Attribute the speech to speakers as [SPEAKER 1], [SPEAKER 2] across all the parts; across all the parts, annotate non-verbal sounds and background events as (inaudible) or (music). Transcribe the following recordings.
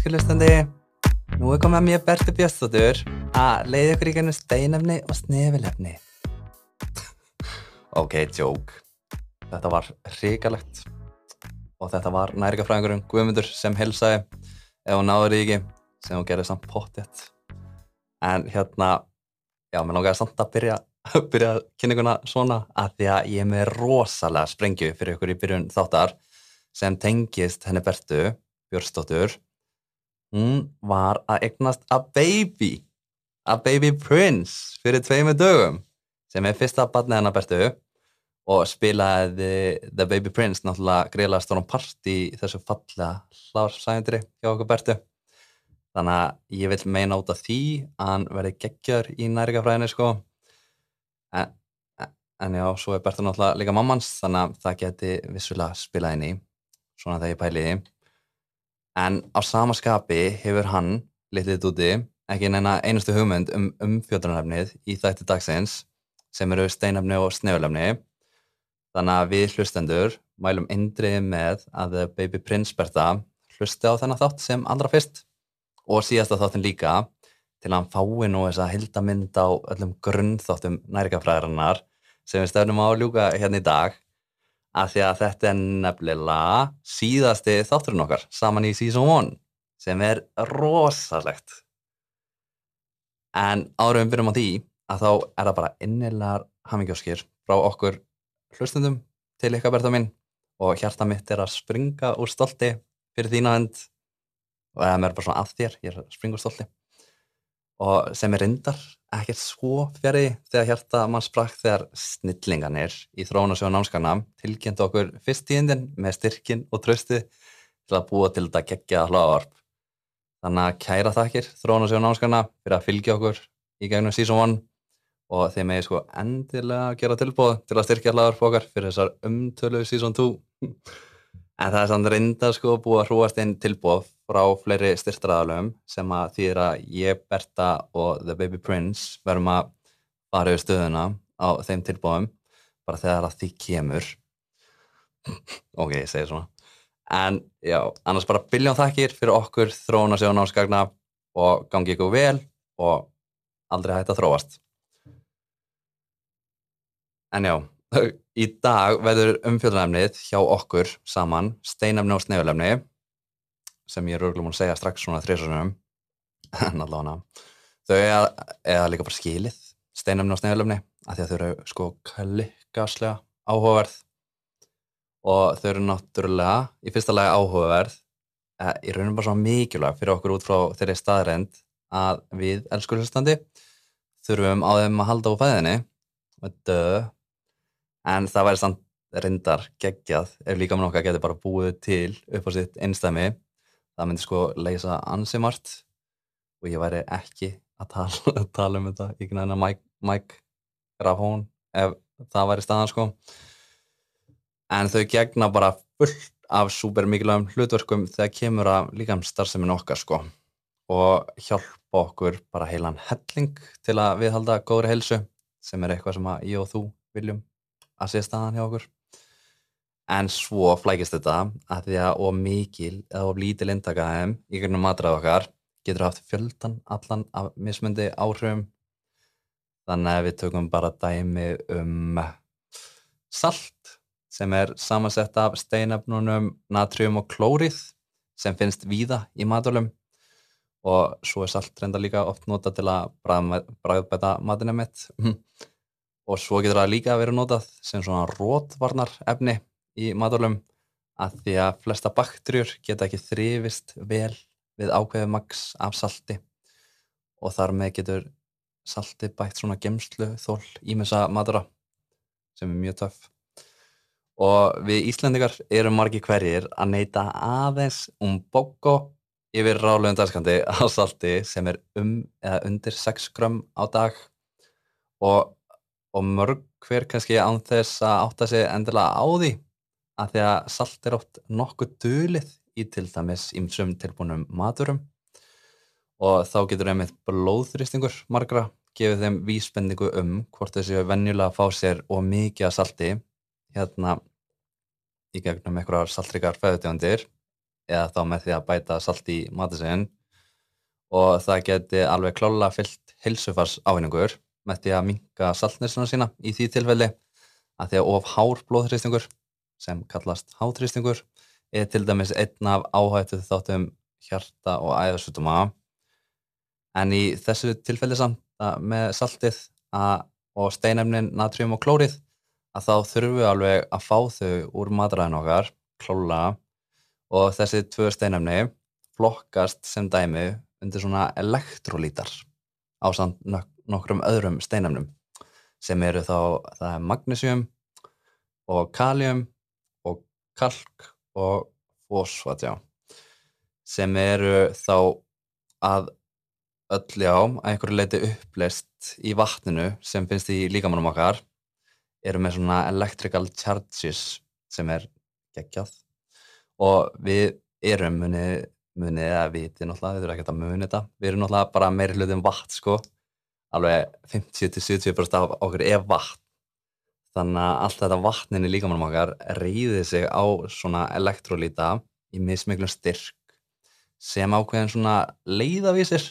[SPEAKER 1] Elsku hlustandi, nú er komið að mér Berti Björnstóttur að leiða ykkur í gennum steinefni og snefilefni. ok, joke. Þetta var hrikalegt og þetta var nærgafræðingurinn Guðmundur sem helsaði ef hún náður í ekki sem hún gerði samt pottjett. En hérna, já, mér langaði samt að byrja, (laughs) byrja kynninguna svona að því að ég er með rosalega sprengju fyrir ykkur í byrjun þáttar sem tengist henni Bertu Björnstóttur hún var að eignast a baby a baby prince fyrir tveimu dögum sem er fyrsta barnið hennar Bertu og spilaði The Baby Prince náttúrulega greiðlega stórum part í þessu fallega hlársæðindri hjá okkur Bertu þannig að ég vil meina út af því að hann verði geggjör í næringafræðinni sko. En, en já, svo er Bertu náttúrulega líka mammans þannig að það geti vissulega spilað inn í svona þegar ég pæli því en á sama skapi hefur hann litið úti ekki neina einustu hugmynd um umfjöldunarefnið í þætti dagsins sem eru steinefni og snefulefni þannig að við hlustendur mælum indriði með að Baby Prince Bertha hlusti á þennan þátt sem allra fyrst. Og síðasta þáttin líka til að hann fái nú þess að hildamind á öllum grunnþáttum nærikafræðarinnar sem við stefnum á að ljúka hérna í dag að því að þetta er nefnilega síðasti þátturinn okkar saman í Season 1 sem er rosalegt. En árum við byrjum á því að þá er það bara innilegar hamingjóskir frá okkur hlustundum til ykkar berða minn og hjarta mitt er að springa úr stolti fyrir þína hönd. Og það er bara svona að þér, ég er að springa úr stolti og sem er reyndar ekkert svo fjari þegar hjarta mann sprakk þegar snillinganir í þróun og sjónu námskana tilkynnt okkur fyrst tíðindin með styrkin og trösti til að búa til þetta geggja hláðarp. Þannig að kæra þakkir þróun og sjónu námskana fyrir að fylgja okkur í gegnum season 1 og þeim er sko endilega að gera tilbúð til að styrkja hláðarp okkar fyrir þessar umtölu season 2. En það er samt reynda sko búið að hrúast inn tilbúð frá fleiri styrtraðalöfum sem að þýðir að ég, Berta og The Baby Prince verum að fara yfir stöðuna á þeim tilbúðum bara þegar að því kemur. Ok, ég segi svona. En já, annars bara biljón þakkir fyrir okkur þróun að sjá náskagna og gangi ykkur vel og aldrei hægt að þróast. En já í dag verður umfjöldunæfnið hjá okkur saman steinafni og snefulefni sem ég er múin að segja strax svona þrjusunum (laughs) en allavega. Þau er, er líka bara skilið steinumni og snegulumni af því að þau eru sko klikaslega áhugaverð. Og þau eru náttúrulega í fyrsta lagi áhugaverð eh, í rauninu bara svo mikilvæg fyrir okkur út frá þeirri staðrænd að við elskurhustandi þurfum á þeim að halda á fæðinni en það væri samt reyndar geggjað ef líka með nokkað getur bara búið til upp á sitt einstæmi það myndi sko leysa ansimart og ég væri ekki að tala, (laughs) tala um þetta í knæðina Mike Grafhón ef það væri staðan sko. En þau gegna bara fullt af super mikilvægum hlutverkum þegar kemur að líka um starfseminn okkar sko. Og hjálpa okkur bara heilan helling til að viðhalda góðri helsu sem er eitthvað sem ég og þú viljum að sé staðan hjá okkur. En svo flækist þetta að því að of mikil eða of lítil intakaðum í grunum matrað okkar getur haft fjöldan allan af mismundi áhrifum. Þannig að við tökum bara dæmi um salt sem er samansett af steinefnunum natrium og klórið sem finnst víða í maturlum og svo er salt reynda líka oft nota til að bræðbæta matinu mitt og svo getur það líka verið notað sem svona rótvarnar efni í maturlum að því að flesta bakterjur geta ekki þrifist vel við ákveðu maks af salti. Og þar með getur salti bætt svona gemslu þól ímessa matura sem er mjög töff. Og við Íslandikar erum margi hverjir að neyta aðeins um bóko yfir rálegum dagskandi á salti sem er um eða undir 6 gram á dag. Og, og mörg hver kannski án þess að átta sig endilega á því að því að salt er oft nokkuð dölið í til dæmis ímsum tilbúinum maturum. Og þá getur einmitt blóðþrýstingur margra gefið þeim vísbendingu um hvort þessi venjulega fá sér og mikið að salti hérna í gegnum einhverjar saltrikar feðutjóndir eða þá með því að bæta salt í matasinn og það geti alveg klála fyllt hilsufars ávinningur með því að minka saltnirsluna sína í því tilfelli að því að of hár blóðhrýstingur sem kallast hátrýstingur er til dæmis einn af áhættu þáttum hjarta og æðarsutuma en í þessu tilfelli samt með saltið að, og steinefnin natrium og klórið að þá þurfum við alveg að fá þau úr matræðin okkar, klóla og þessi tvö steinefni flokkast sem dæmi undir svona elektrolítar á samt nokkrum öðrum steinefnum sem eru þá, það magnesium og kalium og kalk og fósfat, já sem eru þá að öll já, að einhverju leiti uppleist í vatninu sem finnst í líkamannum okkar eru með svona electrical charges sem er geggjað. Og við erum munið, munið að viti náttúrulega, við erum ekkert að munið þetta við erum náttúrulega bara meiri hlutum vatn sko alveg 50-70% af okkur er vatn. Þannig að allt þetta vatninni líkamannum okkar reyði sig á svona elektrolíta í mismiklum styrk sem ákveðin svona leiðavísir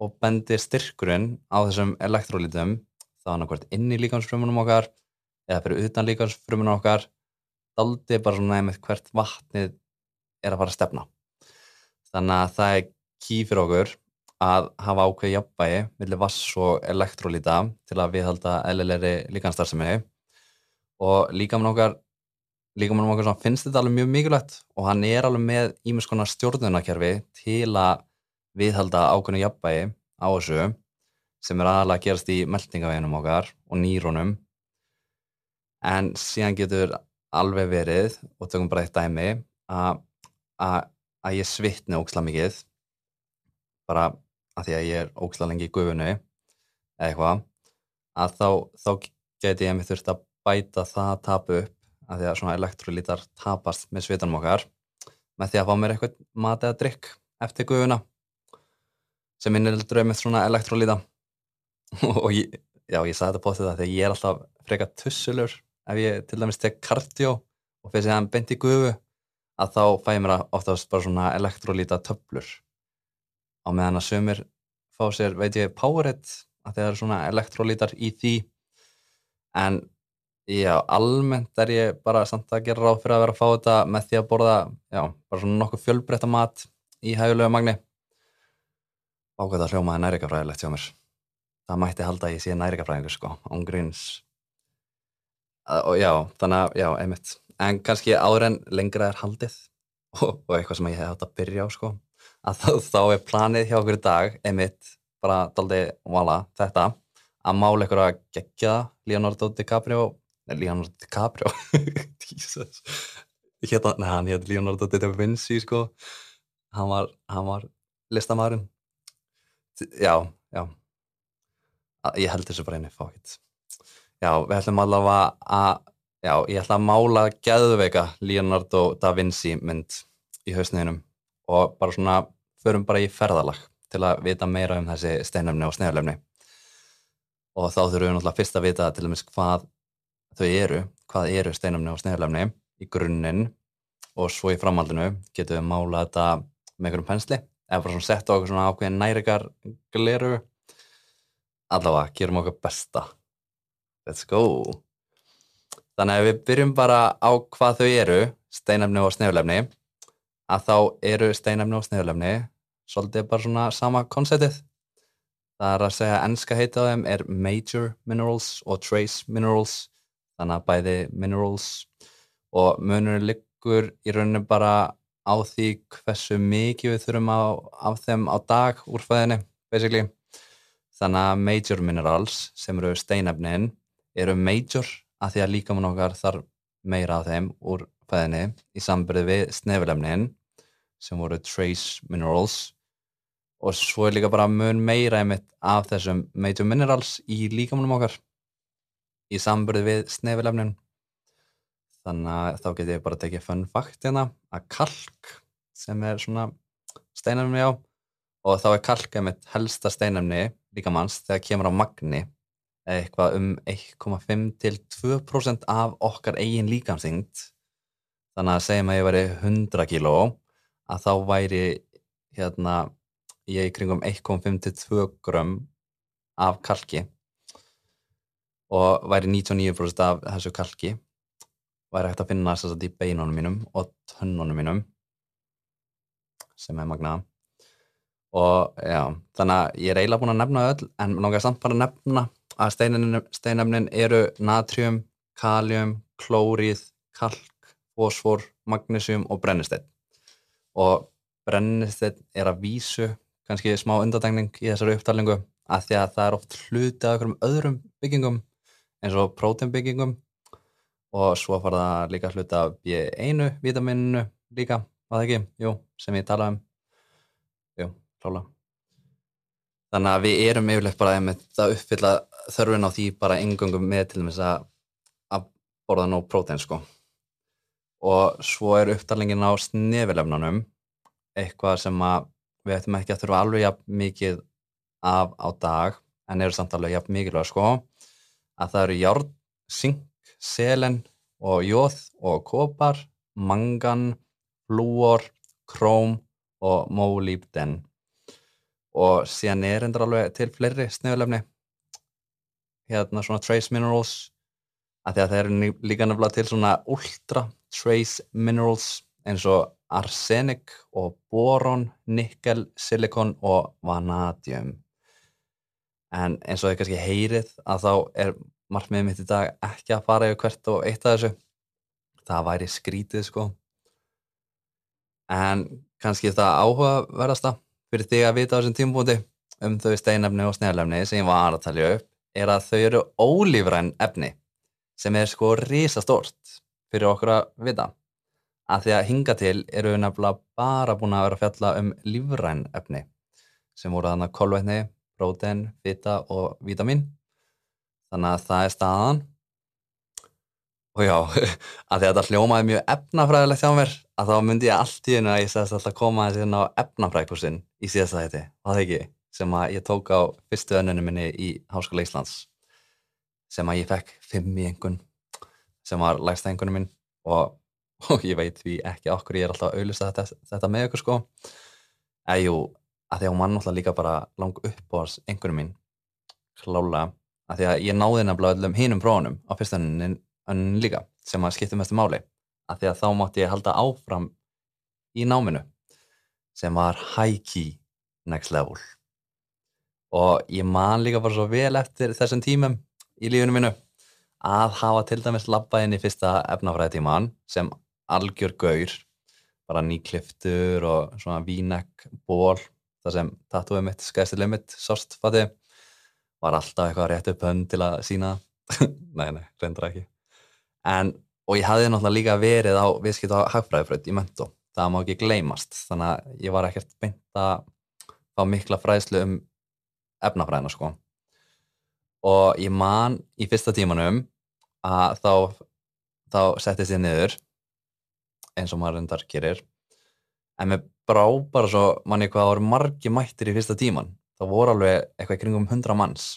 [SPEAKER 1] og bendir styrkurinn á þessum elektrolítum þá hann hvert inn í líkansfrumunum okkar eða fyrir utan líkansfrumunum okkar daldi bara svona nefnir hvert vatnið er að fara að stefna. Þannig að það er ký fyrir okkur að hafa ákveð jafnbægi millir vass og elektrolíta til að viðhalda eðlilegri líkanstarfsemi og líkamann okkar líkamann okkar finnst þetta alveg mjög mikilvægt og hann er alveg með ímins konar stjórnunarkerfi til að viðhalda ákveðinu jafnbægi á þessu sem er aðalega að gerast í meldingaveginum okkar og nýrónum. En síðan getur alveg verið og tökum bara eitt dæmi að ég svitni óksla mikið. Bara að því að ég er óksla lengi í gufunni eða eitthvað að þá, þá geti ég mig þurft að bæta það að tapa upp að því að svona elektrolítar tapast með svitanum okkar með því að fá mér eitthvað mat eða drikk eftir gufuna sem innir dröð með svona elektrolíta (laughs) og ég, já, ég sagði þetta på þetta þegar ég er alltaf freka tussulur. Ef ég til dæmis tek kardió og fyrir að hann beint í gufu að þá fæ ég mér oftast bara svona elektrolíta töflur á meðan að sömur fá sér, veit ég, Powerade að það eru svona elektrolítar í því. En já, almennt er ég bara samt að gera ráð fyrir að vera að fá þetta með því að borða, já, bara svona nokkuð fjölbreytta mat í hægulega magni. Ákveða hljómaði næringafræðilegt hjá mér. Það mætti halda ég sé næringafræðingur sko, ángríns og já, þannig að, já, einmitt. En kannski áður en lengra er haldið (laughs) og, og eitthvað sem ég hef átt að byrja á sko, að þá, þá er planið hjá okkur í dag, einmitt bara daldi, vala, þetta að mála ykkur að gegja Leonardo DiCaprio nei, Leonardo DiCaprio (laughs) Jesus. Hérna, nei, hann hétt Leonardo Da Vinci sko. Hann var, hann var listamæðurinn já, já. Ég held þessu bara einu fákitt já, við ætlum allavega að já, ég ætla að mála gæðveika Leonardo da Vinci mynd í hausniðinum og bara svona förum bara í ferðalag til að vita meira um þessi steinöfni og sneflefni og þá þurfum við náttúrulega fyrst að vita til dæmis hvað þau eru hvað eru steinöfni og sneflefni í grunninn og svo í framhaldinu getum við mála þetta með einhverjum pensli. Eða bara svona setja okkur svona ákveðin nærigar gleru. Allavega, gerum okkar besta. Let's go. Þannig að við byrjum bara á hvað þau eru steinefni og sneflefni að þá eru steinefni og sneflefni svolítið bara svona sama konseptið það er að segja ennska heita á þeim er major minerals og trace minerals þannig að bæði minerals. Og munur liggur í rauninu bara á því hversu mikið við þurfum á, af þeim á dag úr fæðinni basically. Þannig að major minerals sem eru steinefnin eru major að því að líkamann okkar þarf meira af þeim úr fæðinni í sambyrði við snefilefnin sem voru trace minerals og svo er líka bara mun meira einmitt af þessum major minerals í líkamannum okkar í sambyrði við snefilefnin. Þannig að þá get ég bara tekið fun fact hérna að kalk sem er svona steinefni á og þá er kalk einmitt helsta steinefni líkamanns þegar kemur á magni eitthvað um 1,5 til 2% af okkar eigin líkamsyngt þannig að segjum að ég væri 100 kíló að þá væri hérna ég kringum 1,5-2 grömm af kalki og væri 99% af þessu kalki væri hægt að finna þess að í beinunum mínum og tönnunum mínum sem er magna og já, þannig að ég er eiginlega búin að nefna öll en náttúrulega samt bara að nefna að steinefnin eru natrium, kalium, klórið, kalk, fósfor, magnesium og brennisteinn og brennisteinn er að vísu kannski smá undatækning í þessari upptalningu að því að það er oft hluti af einhverjum öðrum byggingum eins og próteinbyggingum og svo fara það líka hluti af B1 vitaminu líka, var það ekki? Jú, sem ég talaði um. Jú, klála Þannig að við erum yfirlegt bara það uppfylla þörfin á því bara engungum með til þess að, að borða nóg prótein sko. Og svo er upptalningin á snefilefnunum eitthvað sem að við ættum ekki að þurfa alveg jafn mikið af á dag en eru samt alveg jafn mikilvæg sko að það eru járn, sink, selen og jóð og kopar, mangan, flúor, króm og mólíbden og síðan er endur alveg til fleiri snöðulefni hérna svona trace minerals að því að það eru líka nefnilega til svona ultra trace minerals eins og arsenik og boron, nikkel, silikon og vanadium en eins og þið kannski heyrið að þá er margmiðið mitt í dag ekki að fara yfir hvert og eitt af þessu. Það væri skrítið sko. En kannski það áhugaverðasta fyrir þig að vita á þessum tímpúti um þau steinefni og sneflefni sem ég var að talja upp er að þau eru ólífræn efni sem er sko risastórt fyrir okkur að vita að því að hinga til eru við nefnilega bara búin að vera að fjalla um lífræn efni sem voru þannig kolvetni prótein, fita og vítamin. Þannig að það er staðan. Og já, (laughs) að því að þetta hljómaði mjög efnafræðilegt hjá mér að þá myndi ég allt í hennu að ég segðast alltaf að koma þessi hérna á efnafræðkursin í síðasta var það ekki? Sem að ég tók á fyrstu önnunum minni í Háskóla Íslands sem að ég fekk fimm í engun sem var lægsta engunum minn. Og, og ég veit því ekki okkur ég er alltaf að auðvisa þetta, þetta með ykkur sko. Eða jú, að því að hún var náttúrulega líka bara lang upp á einhvern mín klála að því að ég náði nefnilega öllum hínum prófunum á fyrstaninn líka sem að skipta mestu máli. Að því að þá mátti ég halda áfram í náminu sem var high key next level. Og ég man líka bara svo vel eftir þessum tímum í lífunum minu að hafa til dæmis labba inn í fyrsta efnafræðitíman sem algjör gaur bara nýkliftur og svona vínekk ból það sem tattúið mitt, skæstileg mitt, sást fatti, var alltaf eitthvað rétt upp hönd til að sína (laughs) nei, nei, reyndra ekki. En, og ég hafði náttúrulega líka verið á viðskipt á hagfræðifröð í möntu það má ekki gleymast, þannig að ég var ekkert beint að fá mikla fræðslu um efnafræðina sko. Og ég man í fyrsta tímanum að þá þá settist ég niður eins og maður reyndar gerir. En mér brá bara svo manni hvað það voru margi mættir í fyrsta tíman það voru alveg eitthvað kringum hundra manns.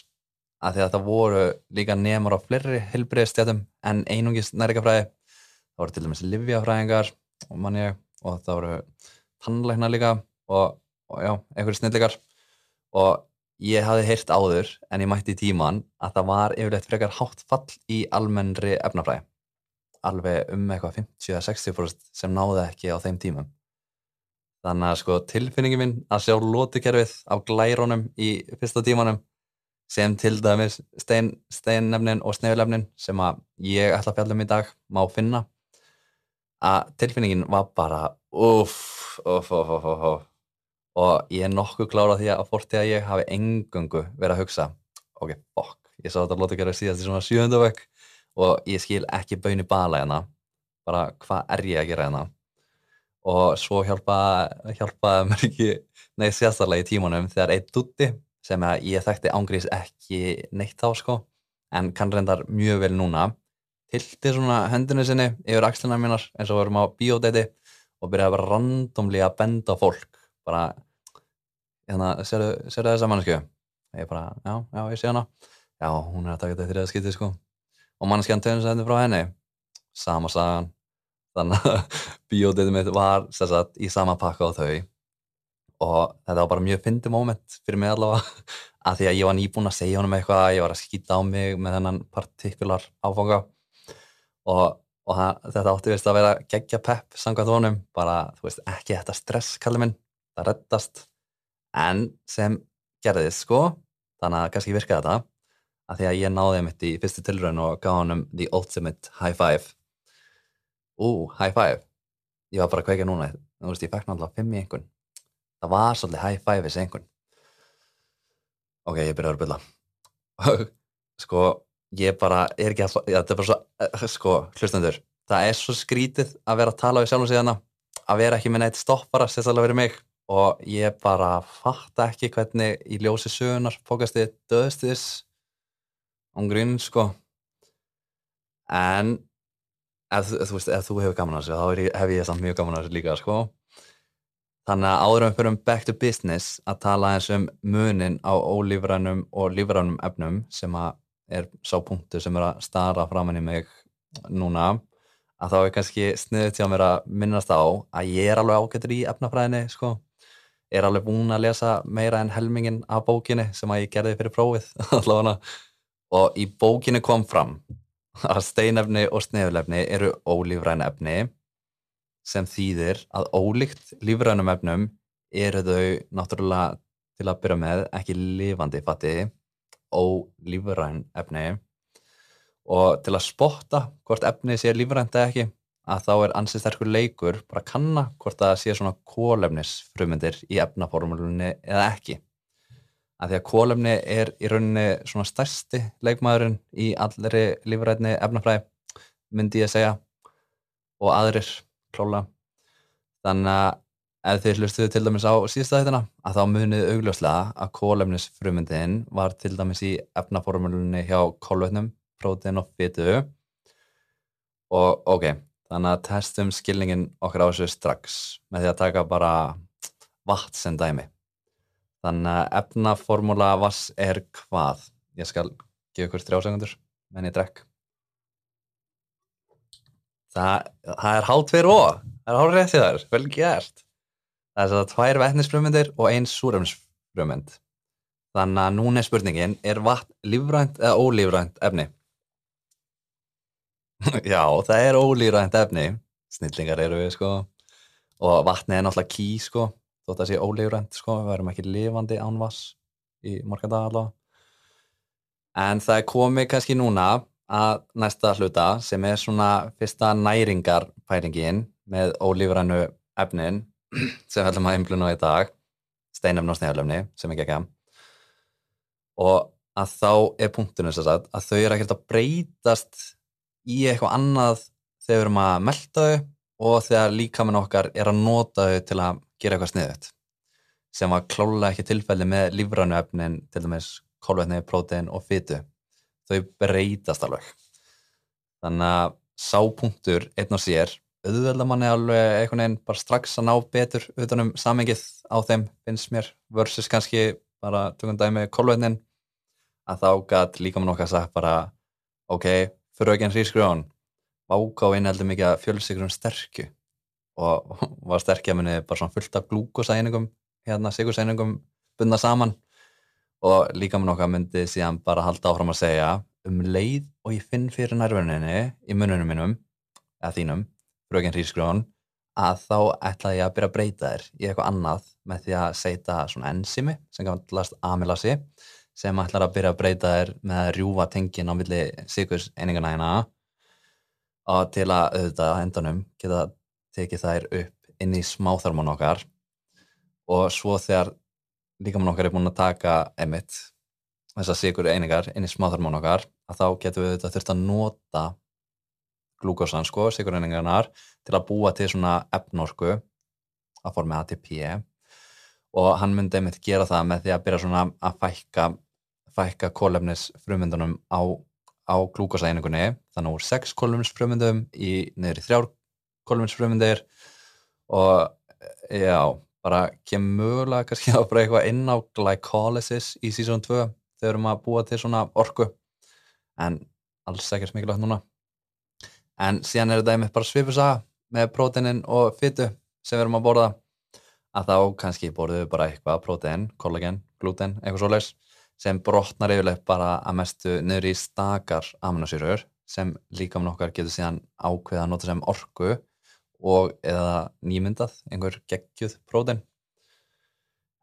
[SPEAKER 1] Að því að það voru líka nefnur á fleiri helbriðstjætum en einungis nærikafræði það voru til dæmis livjafræðingar og manni og það voru tannleikna líka og, og já, einhverju snillikar og ég hafði heyrt áður en ég mætti í tíman að það var yfirleitt frekar hátt fall í almennri efnafræði alveg um eitthvað 50-60% sem náði ekki á þeim tímum. Þannig að sko tilfinningin minn að sjá lótukerfið á glærónum í fyrsta tímanum sem til dæmis stein, steinnefnin og snefilefnin sem að ég ætla að fjalla um í dag má finna. Að tilfinningin var bara uff, uff, uff, uff, uff og ég er nokkuð klára því að fórt því að ég hafi engungu verið að hugsa ok, fokk, ég sá þetta lótukerfið síðast í svona sjöndavökk og ég skil ekki bönni bala hérna. Bara hvað er ég að gera hérna? Og svo hjálpaði hjálpa mér ekki neitt sérstaklega í tímanum þegar einn dutti sem ég þekkti ángrís ekki neitt þá sko. En kann reyndar mjög vel núna. Tilti svona hendinu sinni yfir axlina mínar eins og vorum á biodeti og byrjaði bara randomli að benda fólk. Bara hérna, séru þessa mannsku ég bara, já, já, ég sé hana. Já, hún er að taka þetta þrjaða skipti sko og mannskjan töðum sem þetta frá henni. Sama sagan. Þannig að (laughs) bíóditið mitt var sagt, í sama pakka á þau. Og þetta var bara mjög fyndi moment fyrir mig allavega. (laughs) Að því að ég var nýbúin að segja honum eitthvað ég var að skýta á mig með þennan partikular áfanga. Og, og það, þetta átti vist að vera geggja pepp samkvæmt honum. Bara, þú veist, ekki þetta stress kallið minn, það reddast. En sem gerðist sko þannig að kannski virka þetta að því að ég náði mitt í fyrstu tilröðin og gaf honum the ultimate high five. Ú, high five. Ég var bara að kveika núna. Þú veist, ég fekk náttúrulega fimm í einhvern það var svolítið high five þessi einhvern ok, ég byrjaði að byrja sko, ég bara er ekki já, þetta er bara svo, eh, sko, hlustandur það er svo skrítið að vera að tala við sjálf og síðan að vera ekki með neitt stoppara sérstaklega verið mig. Og ég bara fatta ekki hvernig í ljósi sögunar fókastið döðstis ángrinn, sko. En ef, ef, ef, ef þú hefur gaman að þessu þá ég, hef ég samt mjög gaman að þessu líka, sko. Þannig að áður um fyrir um back to business að tala eins um munin á ólífrænum og lífrænum efnum sem er sá punktu sem er að stara framann í mig núna að þá er kannski sniðið til að mér að minnast á að ég er alveg ágættur í efnafræðinni sko. er alveg búin að lesa meira en helmingin af bókinni sem að ég gerði fyrir prófið (laughs) og í bókinni kom fram að steinefni og sniðulefni eru ólífræn efni sem þýðir að ólíkt lífrænum efnum eru þau náttúrulega til að byrja með ekki lifandi fatti ólífræn efni. Og til að spotta hvort efni sé lífrænt eða ekki að þá er ansið sterkur leikur bara að kanna hvort það sé svona kólefnisfrumundir í efnaformulunni eða ekki að því að kólefni er í rauninni svona stærsti leikmaðurinn í allri lífrætni efnafræði myndi ég að segja og aðrir klála þannig að ef þið hlustuðu til dæmis á síðasta þættina að þá munið augljóslega að kólefnisfrumundin var til dæmis í efnaformulunni hjá kólvetnum, prótein og fytu og ok þannig að testum skilningin okkar á þessu strax með því að taka bara vatn sem dæmi þannig að efnaformula vass er hvað? Ég skal gefa ykkur þrjá segundur menn ég drekk. Það, það er hálf tveir og. Það er hálf rétt í þar, vel gert. Það er það tvær vetnisfrömyndir og einn súrömsfrömynd þannig að núna er spurningin er vatn lífrænt eða ólífrænt efni? (laughs) Já, það er ólífrænt efni. Snillingar eru við sko. Og vatni er náttúrulega ký sko þótt að sé ólífrænt sko, við verðum ekki lifandi án vass í morgandag allavega. En það er komið kannski núna að næsta hluta sem er svona fyrsta næringarpælingin með ólífrannu efnin (clears throat) sem við ætlum að einbluna á í dag steinefn og sneglefni sem ekki ekki og að þá er punktunum að, að þau eru ekkert að breytast í eitthvað annað þegar við erum að melda þau og þegar líkaminn okkar er að nota þau til að gera eitthvað sniðut sem var klálega ekki tilfelli með lífrannu efnin til dæmis kólvetni, prótein og fytu þau breytast alveg. Þannig að sápunktur einn og sér auðvelda manni alveg einhvern veginn bara strax að ná betur utanum samengið á þeim finnst mér versus kannski bara tökum dæmi kólvetnin að þá gæt líka mann okkar sagt bara ok, fyrir ekki einn hrísgrjón váká innheldur mikið að fjölsykrum sterkju og (laughs) var sterkja minni bara svona fullt af glúkosæningum hérna sigursæningum bundna saman. Og líka með nokkað myndi síðan bara halda áfram að segja um leið og ég finn fyrir nærverðinni í mununum mínum, eða þínum fröken Rísgrón, að þá ætla ég að byrja að breyta þér í eitthvað annað með því að setja svona enzimi sem kallast amylasi sem ætlar að byrja að breyta þér með að rjúfa tengin á milli síkurs einingana hérna. Og til að auðvitað endanum geta tekið þær upp inn í smáþarmón okkar og svo þegar líka mann okkar er búin að taka emitt þessar sigur einingar inn í smáþarmón okkar að þá getum við þetta þurft að nota glúkosan sko, sigur einingarnar til að búa til svona efnorku að formi ATP og hann myndi emitt gera það með því að byrja svona að fækka fækka kólefnis frumundunum á, á glúkosa einingunni þannig úr 6 kólefnis frumundum í niður í 3 kólefnis frumundir og já bara kemur mögulega kannski (laughs) að bara eitthvað inn á glycolysis í sísón 2 þegar við erum að búa til svona orku. En alls ekkert mikilvægt núna. En síðan er þetta einmitt bara svipusaga með próteinin og fytu sem við erum að borða að þá kannski borðum við bara eitthvað prótein, kollagen, gluten, eitthvað svoleiðs sem brotnar yfirleitt bara að mestu niður í stakar aminosýrur sem líka með okkar getur síðan ákveða að nota sem orku og eða nýmyndað, einhver geggjuð prótein.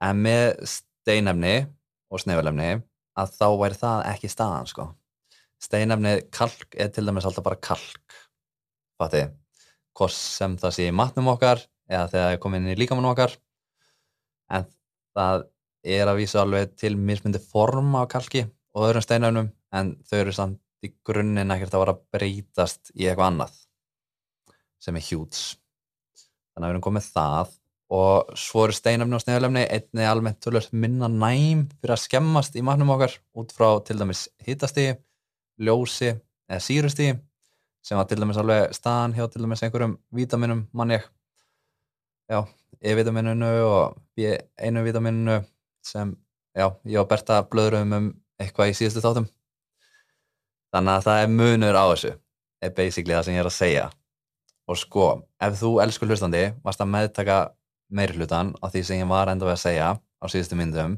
[SPEAKER 1] En með steinefni og snefalefni að þá væri það ekki staðan sko. Steinefni kalk er til dæmis alltaf bara kalk, fatið, hvort sem það sé í matnum okkar eða þegar það er komið inn í líkamannum okkar en það er að vísa alveg til mismundi forma á kalki og öðrum steinefnum en þau eru samt í grunninn ekkert að vera breytast í eitthvað annað sem er hjúts þannig að við erum komið það. Og svo eru steinefni og sneflefni einni almennt tölvöld minna næm fyrir að skemmast í matnum okkar út frá til dæmis hitastígi, ljósi eða sírustígi sem var til dæmis alveg staðan hjá til dæmis einhverjum vítaminum manni já, E-vitamininu og B1 vitamininu sem, já, ég og Berta blöðurum um eitthvað í síðustu þáttum. Þannig að það er munur á þessu er basically það sem ég er að segja og sko, ef þú elskur hlustandi varst að meðtaka meiri hlutan á því sem ég var enda við að segja á síðustu myndum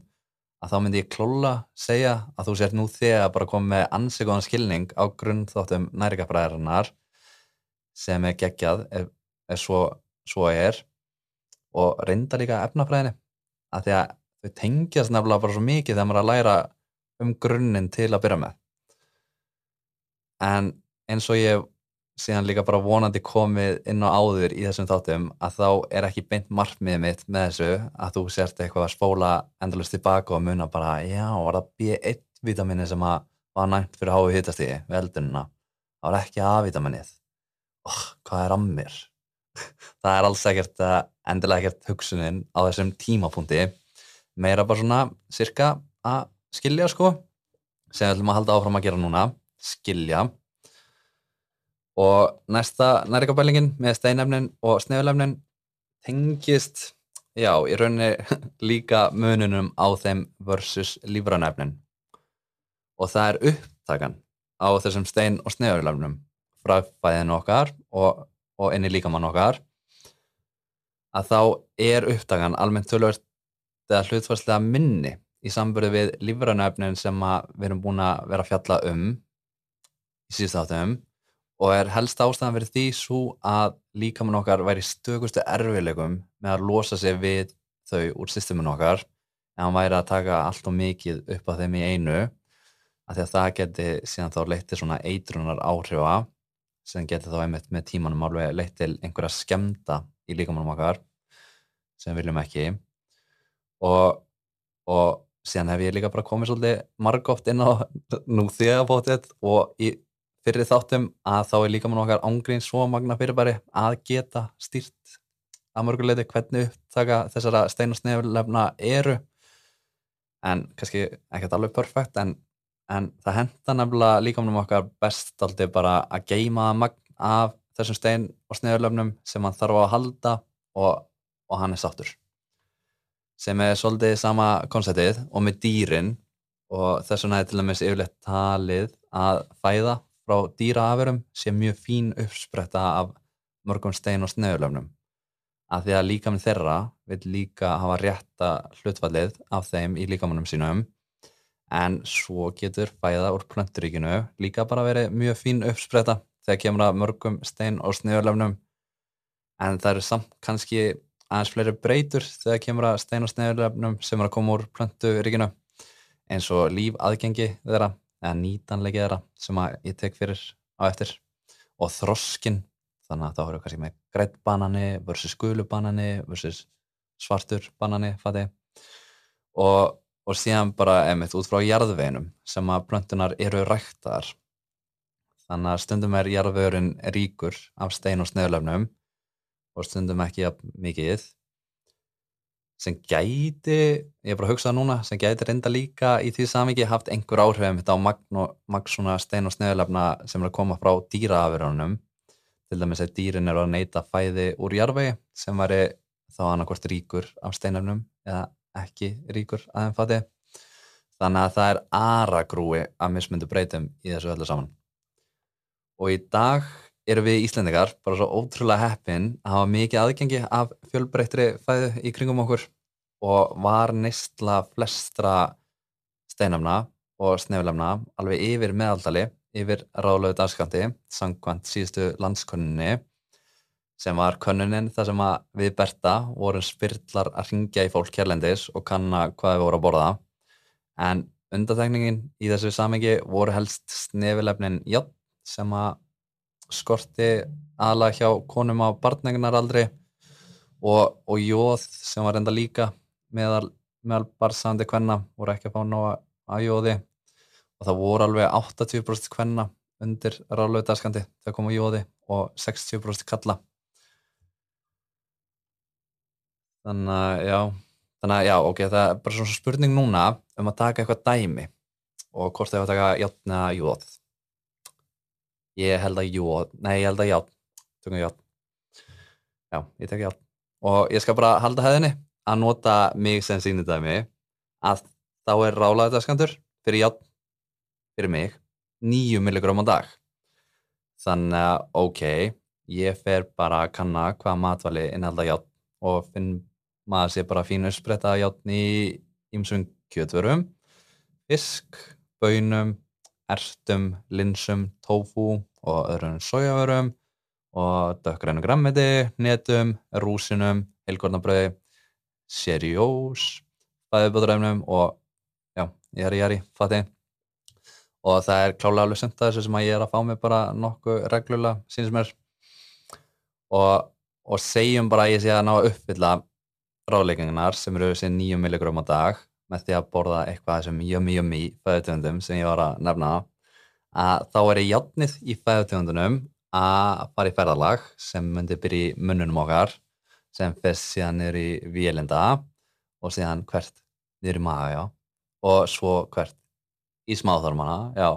[SPEAKER 1] að þá myndi ég klóla segja að þú sért nú þegar bara komið með ansíkóðan skilning á grunnþáttum nærikapræðarinnar sem er geggjað ef, ef svo, svo er og reynda líka efnafræðinni. Að því að þau tengjast nefnilega bara svo mikið þegar maður er að læra um grunninn til að byrja með. En eins og ég síðan líka bara vonandi komið inn á áður í þessum þáttum að þá er ekki beint margmiðið mitt með þessu að þú sért eitthvað að spóla endalust tilbaka og muna bara já, var það B1 vitamini sem að var næmt fyrir háið hittastíði við eldununa, það var ekki A-vitaminnið oh, hvað er að mér? (laughs) Það er alls ekkert endilega ekkert hugsunin á þessum tímapunkti. Meira bara svona cirka að skilja sko sem við ætlum að halda áfram að gera núna. Skilja og næsta nærikabælingin með steinefnin og sneflefnin tengist já, í rauninni (laughs) líka mununum á þeim versus lífranefnin og það er upptakan á þessum stein og sneflefnum frá fæðinu okkar og, og inn í líkamann okkar að þá er upptakan almennt tölvöld eða hlutvarslega minni í samböru við lífrænöfnin sem við erum búin að vera að fjalla um í síðust áttum og er helst ástæðan verið því svo að líkamann okkar væri stökustu erfilegum með að losa sig við þau úr systemun okkar. En hann væri að taka allt og mikið upp á þeim í einu að því að það geti síðan þá leitt til svona eitrunar áhrifa sem geti þá einmitt með tímanum alveg leitt til einhverja skemda í líkamannum okkar sem viljum ekki. Og, og síðan hef ég líka bara komið svolítið margótt inn á nú þegar og í fyrir þáttum að þá er líka mann okkar ángrín svo magna fyrirbæri að geta stýrt að mörguleiti hvernig upptaka þessara stein og sneflefna eru. En kannski ekkert alveg perfekt en, en það henda nefnilega líka mann okkar best aldrei bara að geima magn af þessum stein og sneflefnum sem hann þarf að halda og, og hann er sáttur. Sem er svolítið sama konceptið og með dýrin og þess vegna er til dæmis yfirleitt talið að fæða frá dýraafurum sé mjög fín uppspretta af mörgum stein og snöðulöfnum að því að líkamann þeirra vil líka hafa rétta hlutfallið af þeim í líkamannum sínum. En svo getur fæða úr plönturíkinu líka bara verið mjög fín uppspretta þegar kemur að mörgum stein og snöðulöfnum en það eru samt kannski aðeins fleiri breytur þegar kemur að stein og snefnlefnum sem er að koma úr plönturíkinu eins og lífaðgengi þeirra eða nýtanlegi þeirra sem ég tek fyrir á eftir. Og þroskin þannig að þá eru kannski með greitt banani versus gulu banani versus svartur banani og, og síðan bara emitt út frá jarðveginum sem að plöntunar eru ræktar þannig að stundum er jarðvegurinn ríkur af stein og snefnlefnum og stundum ekki mikið sem gæti, ég er bara að hugsa núna sem gæti reynda líka í því samviki haft einhver áhrif um þetta á magn svona stein og sneðulefna sem er að koma frá dýraafurðunum. Til dæmis að dýrin eru að neyta fæði úr jarfegi sem væri þá annarkort ríkur af steinefnum eða ekki ríkur aðeins fati. Þannig að það er aragrúi að mismundu breytum í þessu öllu saman. Og í dag eru við Íslendingar bara svo ótrúlega heppin að hafa mikið aðgengi af fjölbreyttri fæðu í kringum okkur og var neistla flestra steinamna og sneflemna alveg yfir meðaldali yfir ráðlögu dagskanti sangkvæmt síðustu landskonunni sem var könnunin þar sem við Berta vorum spyrlar að ringja í fólk kærlendis og kanna hvað við vorum að borða. En undatekningin í þessu samengi voru helst snefilefnin jöfn sem að skorti aðla hjá konum á barnegnaraldri og, og jóð sem var enda líka meðal, meðal barsandi kvenna voru ekki að fá ná að jóði. Og það voru alveg 80% kvenna undir ráðlögu dagskandi þegar koma jóði og 60% kalla þannig að já þannig að já ok, það er bara svona spurning núna um að taka eitthvað dæmi og hvort það er að taka játn eða jóð ég held að jóð nei, ég held að játn tökum játn já, ég tek játn og ég skal bara halda hefðinni að nota mig sem sínindæmi að þá er ráðlögu dagskandur fyrir játn fyrir mig 9 milligram á dag. Þannig að ok ég fer bara að kanna hvað matvali innhalda játn og finn maður sé bara fínu spretta játn í ymsum kjötvörum. Fisk, bönum ertum, linsum, tofu og öðrum sojavörum og dökkrænu grammiti, netum, rúsinum, heilgórnabröði, serjós, fæðuböðuræfnum og já, ég er í jæri, fatti og það er klálega alveg að þessu sem að ég er að fá mig bara nokkuð reglulega, sínist mér. Og, og segjum bara að ég sé að ná að uppfylla ráðleikingunar sem eru þessi 9 milligram á dag með því að borða eitthvað sem yummy yummy fæðutöndum sem ég var að nefna að þá er ég játnið í fæðutöndunum að fara í ferðarlag sem myndi byrja í munnunum okkar sem fyrst síðan er í vélinda og síðan hvert niður í maga, já. Og svo hvert í smáþormana, já.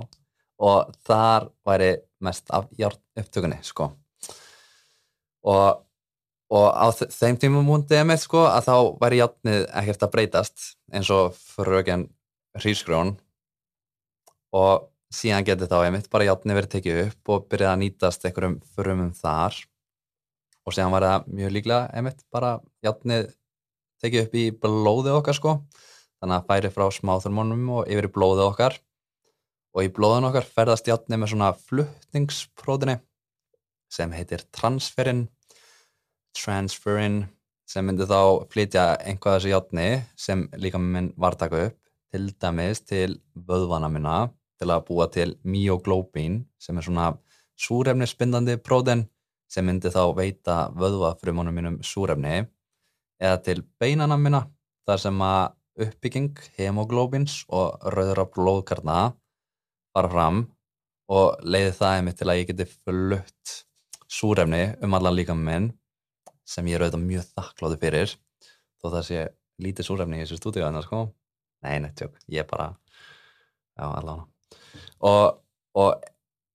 [SPEAKER 1] Og þar væri mest af hjart upptökunni, sko. Og, og á þeim tímum múndið með, sko, að þá væri hjartnið ekkert að breytast eins og fröken hrísgrón og síðan getur þá einmitt bara hjartnið verið tekið upp og byrjað að nýtast einhverjum frumum þar. Og síðan var það mjög líklega einmitt bara hjartnið tekið upp í blóði okkar, sko. Þannig að færi frá smáþormónum og yfir í blóðu okkar. Og í blóðun okkar ferðast játni með svona fluttningsprótini sem heitir transferin transferin sem myndi þá flytja einhvað þessu játni sem líka minn vartaku upp til dæmis til vöðvana minna til að búa til myoglobin sem er svona súrefnisbindandi prótin sem myndi þá veita vöðvafrumunum mínum súrefni eða til beinana minna þar sem að uppbygging hemoglóbins og rauðra blóðkarna fara fram og leiði það einmitt til að ég geti flutt súrefni um allan líka minn sem ég er auðvitað mjög þakklóði fyrir þó það sé lítið súrefni í þessu stúdíu að það sko. Nei, nei, tjók, ég er bara já, allan og, og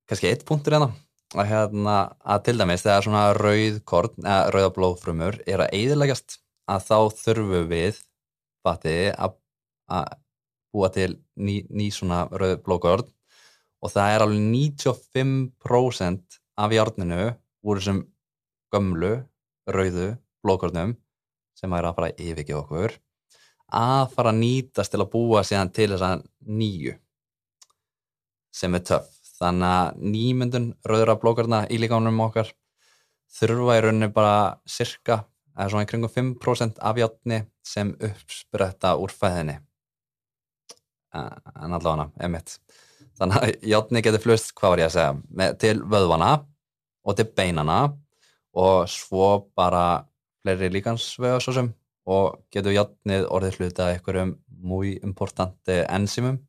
[SPEAKER 1] kannski eitt punktur hérna að, hérna, að til dæmis þegar svona rauðkorn, eða rauðablóðfrumur er að eiðilegast að þá þurfum við fattiði að búa til ný, ný svona rauð blókvörn og það er alveg 95% af járninu úr þessum gömlu rauðu blókvörnum sem er að fara að yfirgefa okkur að fara að nýtast til að búa síðan til þess að nýju sem er töff. Þannig að nýmyndun rauðra blókvörna í líkánum okkar þurfa í rauninni bara cirka eða svona í kringum 5% af játni sem uppspretta úr fæðinni en allavega, emitt þannig að játni getur flust, hvað var ég að segja með, til vöðvana og til beinana og svo bara fleiri líkansvega svo sem og getur játnið orðið hluta einhverjum mjög importanti enzimum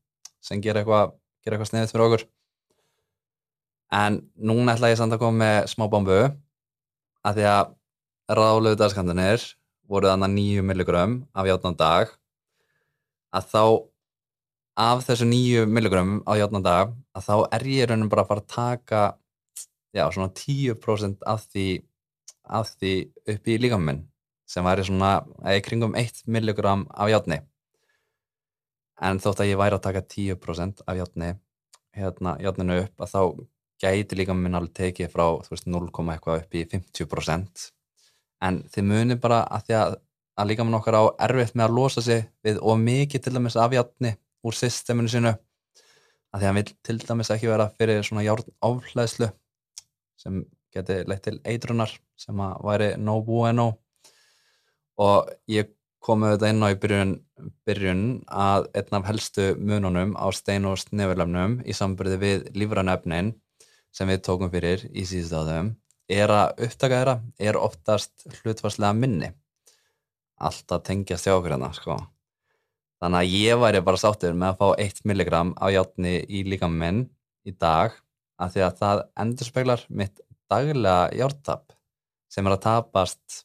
[SPEAKER 1] sem gera eitthvað gera eitthvað sniðið fyrir okkur. En núna ætla ég samt að koma með smá bombu að því að ráðlegu dagskandanir voru þannig 9 milligram af játnan dag. Að þá af þessu 9 milligram á játnan dag að þá er ég raunum bara að fara að taka já, svona 10% af því, af því upp í líkaminn sem væri svona eða kringum 1 milligram af játni en þótt að ég væri að taka 10% af játni hérna, játninu upp að þá gæti líka minn alveg tekið frá veist 0, eitthvað upp í 50% en þið munir bara að því að, að líka minn okkar á erfitt með að losa sig við og mikið til dæmis afjátni úr systeminu sinu að því að hann vil til dæmis ekki vera fyrir svona járn áflæðslu sem geti leitt til eitrunar sem að væri no bueno. Og ég kom auðvitað inn á í byrjun, byrjun að einn af helstu mununum á stein og snefurlefnum í sambyrði við lífranefnin sem við tókum fyrir í síðustu áðum er að upptaka þeirra er oftast hlutvarslega minni alltaf tengjast hjá okkur hérna sko. þannig að ég væri bara sáttur með að fá 1 mg á játni í líka minn í dag að því að það endur speklar mitt daglega jártap sem er að tapast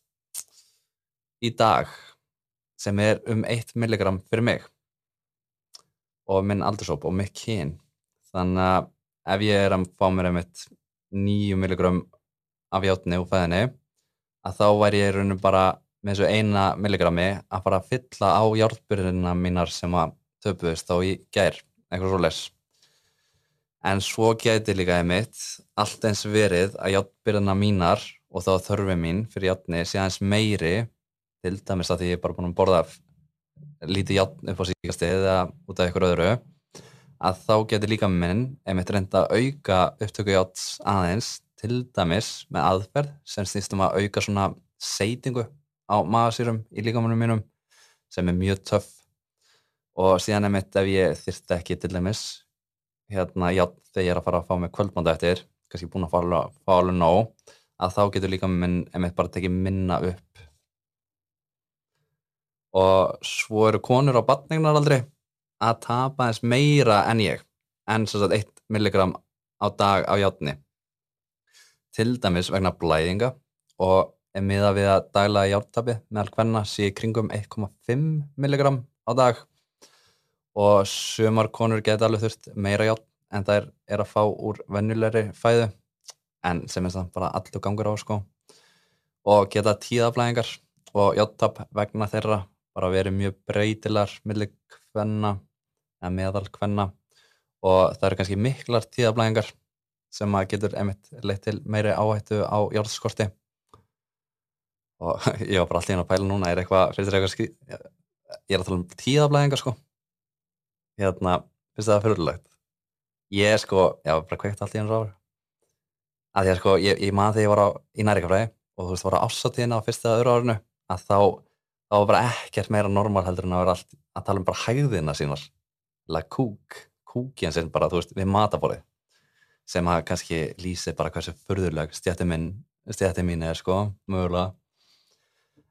[SPEAKER 1] í dag sem er um 1 mg fyrir mig. Og minn aldursóp og mitt kyn. Þannig að ef ég er að fá mér einmitt 9 mg af játni úr fæðinni að þá væri ég rauninu bara með þessu eina milligrammi að fara að fylla á járnbyrðina mínar sem að töpuðist þá í gær, eitthvað svo les en svo geti líka einmitt allt eins verið að játbyrðina mínar og þá þörfi mín fyrir játni sé aðeins meiri til dæmis að því ég er bara búin að borða lítið játn upp á síkastið eða út af ykkur öðru að þá geti líka minn einmitt reynda að auka upptöku játs aðeins til dæmis með aðferð sem snýstum að auka svona seitingu á magasýrum í líkamunum mínum sem er mjög töff og síðan einmitt ef ég þyrst ekki til dæmis hérna, já, þegar ég er að fara að fá mig kvöldmánda eftir, kannski búin að fá, alveg nóg, að þá getur líka minn, einmitt bara tekið minna upp. Og svo eru konur á batningnar aldrei að tapa eins meira en ég, en svo að 1 milligram á dag á játni. Til dæmis vegna blæðinga og er miða við að daglega jártabi meðal hvenna sé kringum 1,5 milligram á dag og sumar konur geta alveg þurft meira játn en það er, er að fá úr vennulegri fæðu en sem er það bara allur gangur á sko og geta tíðaflæðingar og játtap vegna þeirra bara verið mjög breytilar millir hvenna eða meðal hvenna og það eru kannski miklar tíðaflæðingar sem að getur einmitt leitt til meiri áhættu á járnskorti og (laughs) ég var bara alltaf inn að pæla núna er eitthvað, finnst þér eitthvað skri... ég er að tala um tíðaflæðingar sko. Hérna, finnst það fyrirlegt ég er sko, já, bara kveikt allt í hans ári að því að sko, ég, ég maður þegar ég var á, í nærikafræði og þú veist, var á ásáttíðina á fyrsta öðru árinu að þá, þá var bara ekkert meira normal heldur en að vera allt að tala um bara hægðina sínar. La kúk, kúkjan sem bara, þú veist, við matabóri sem að kannski lýsi bara hversu fyrðurleg stjætti stjætti mín er sko, mögulega.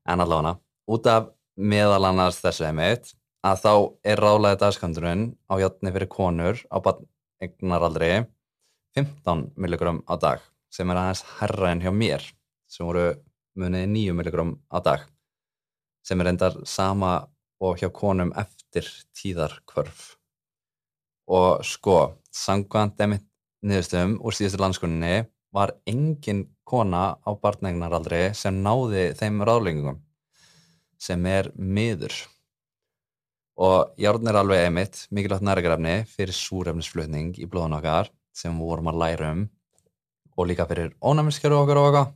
[SPEAKER 1] En allavega, út af meðal annars þessu emitt að þá er ráðlega dagskandurinn á játni fyrir konur á eignaraldri 15 milligram á dag sem er aðeins herra en hjá mér sem voru munið 9 milligram á dag sem er endar sama og hjá konum eftir tíðarkvörf. Og sko sangvænt emitt niðurstöðum úr síðustu landskunni var engin kona á barnegnaraldri sem náði þeim ráðlengum sem er miður. Og járn er alveg einmitt mikilvægt næringarefni fyrir súrefnisflutning í blóðun okkar sem við vorum að læra um og líka fyrir ónæmiskeru okkar og okkar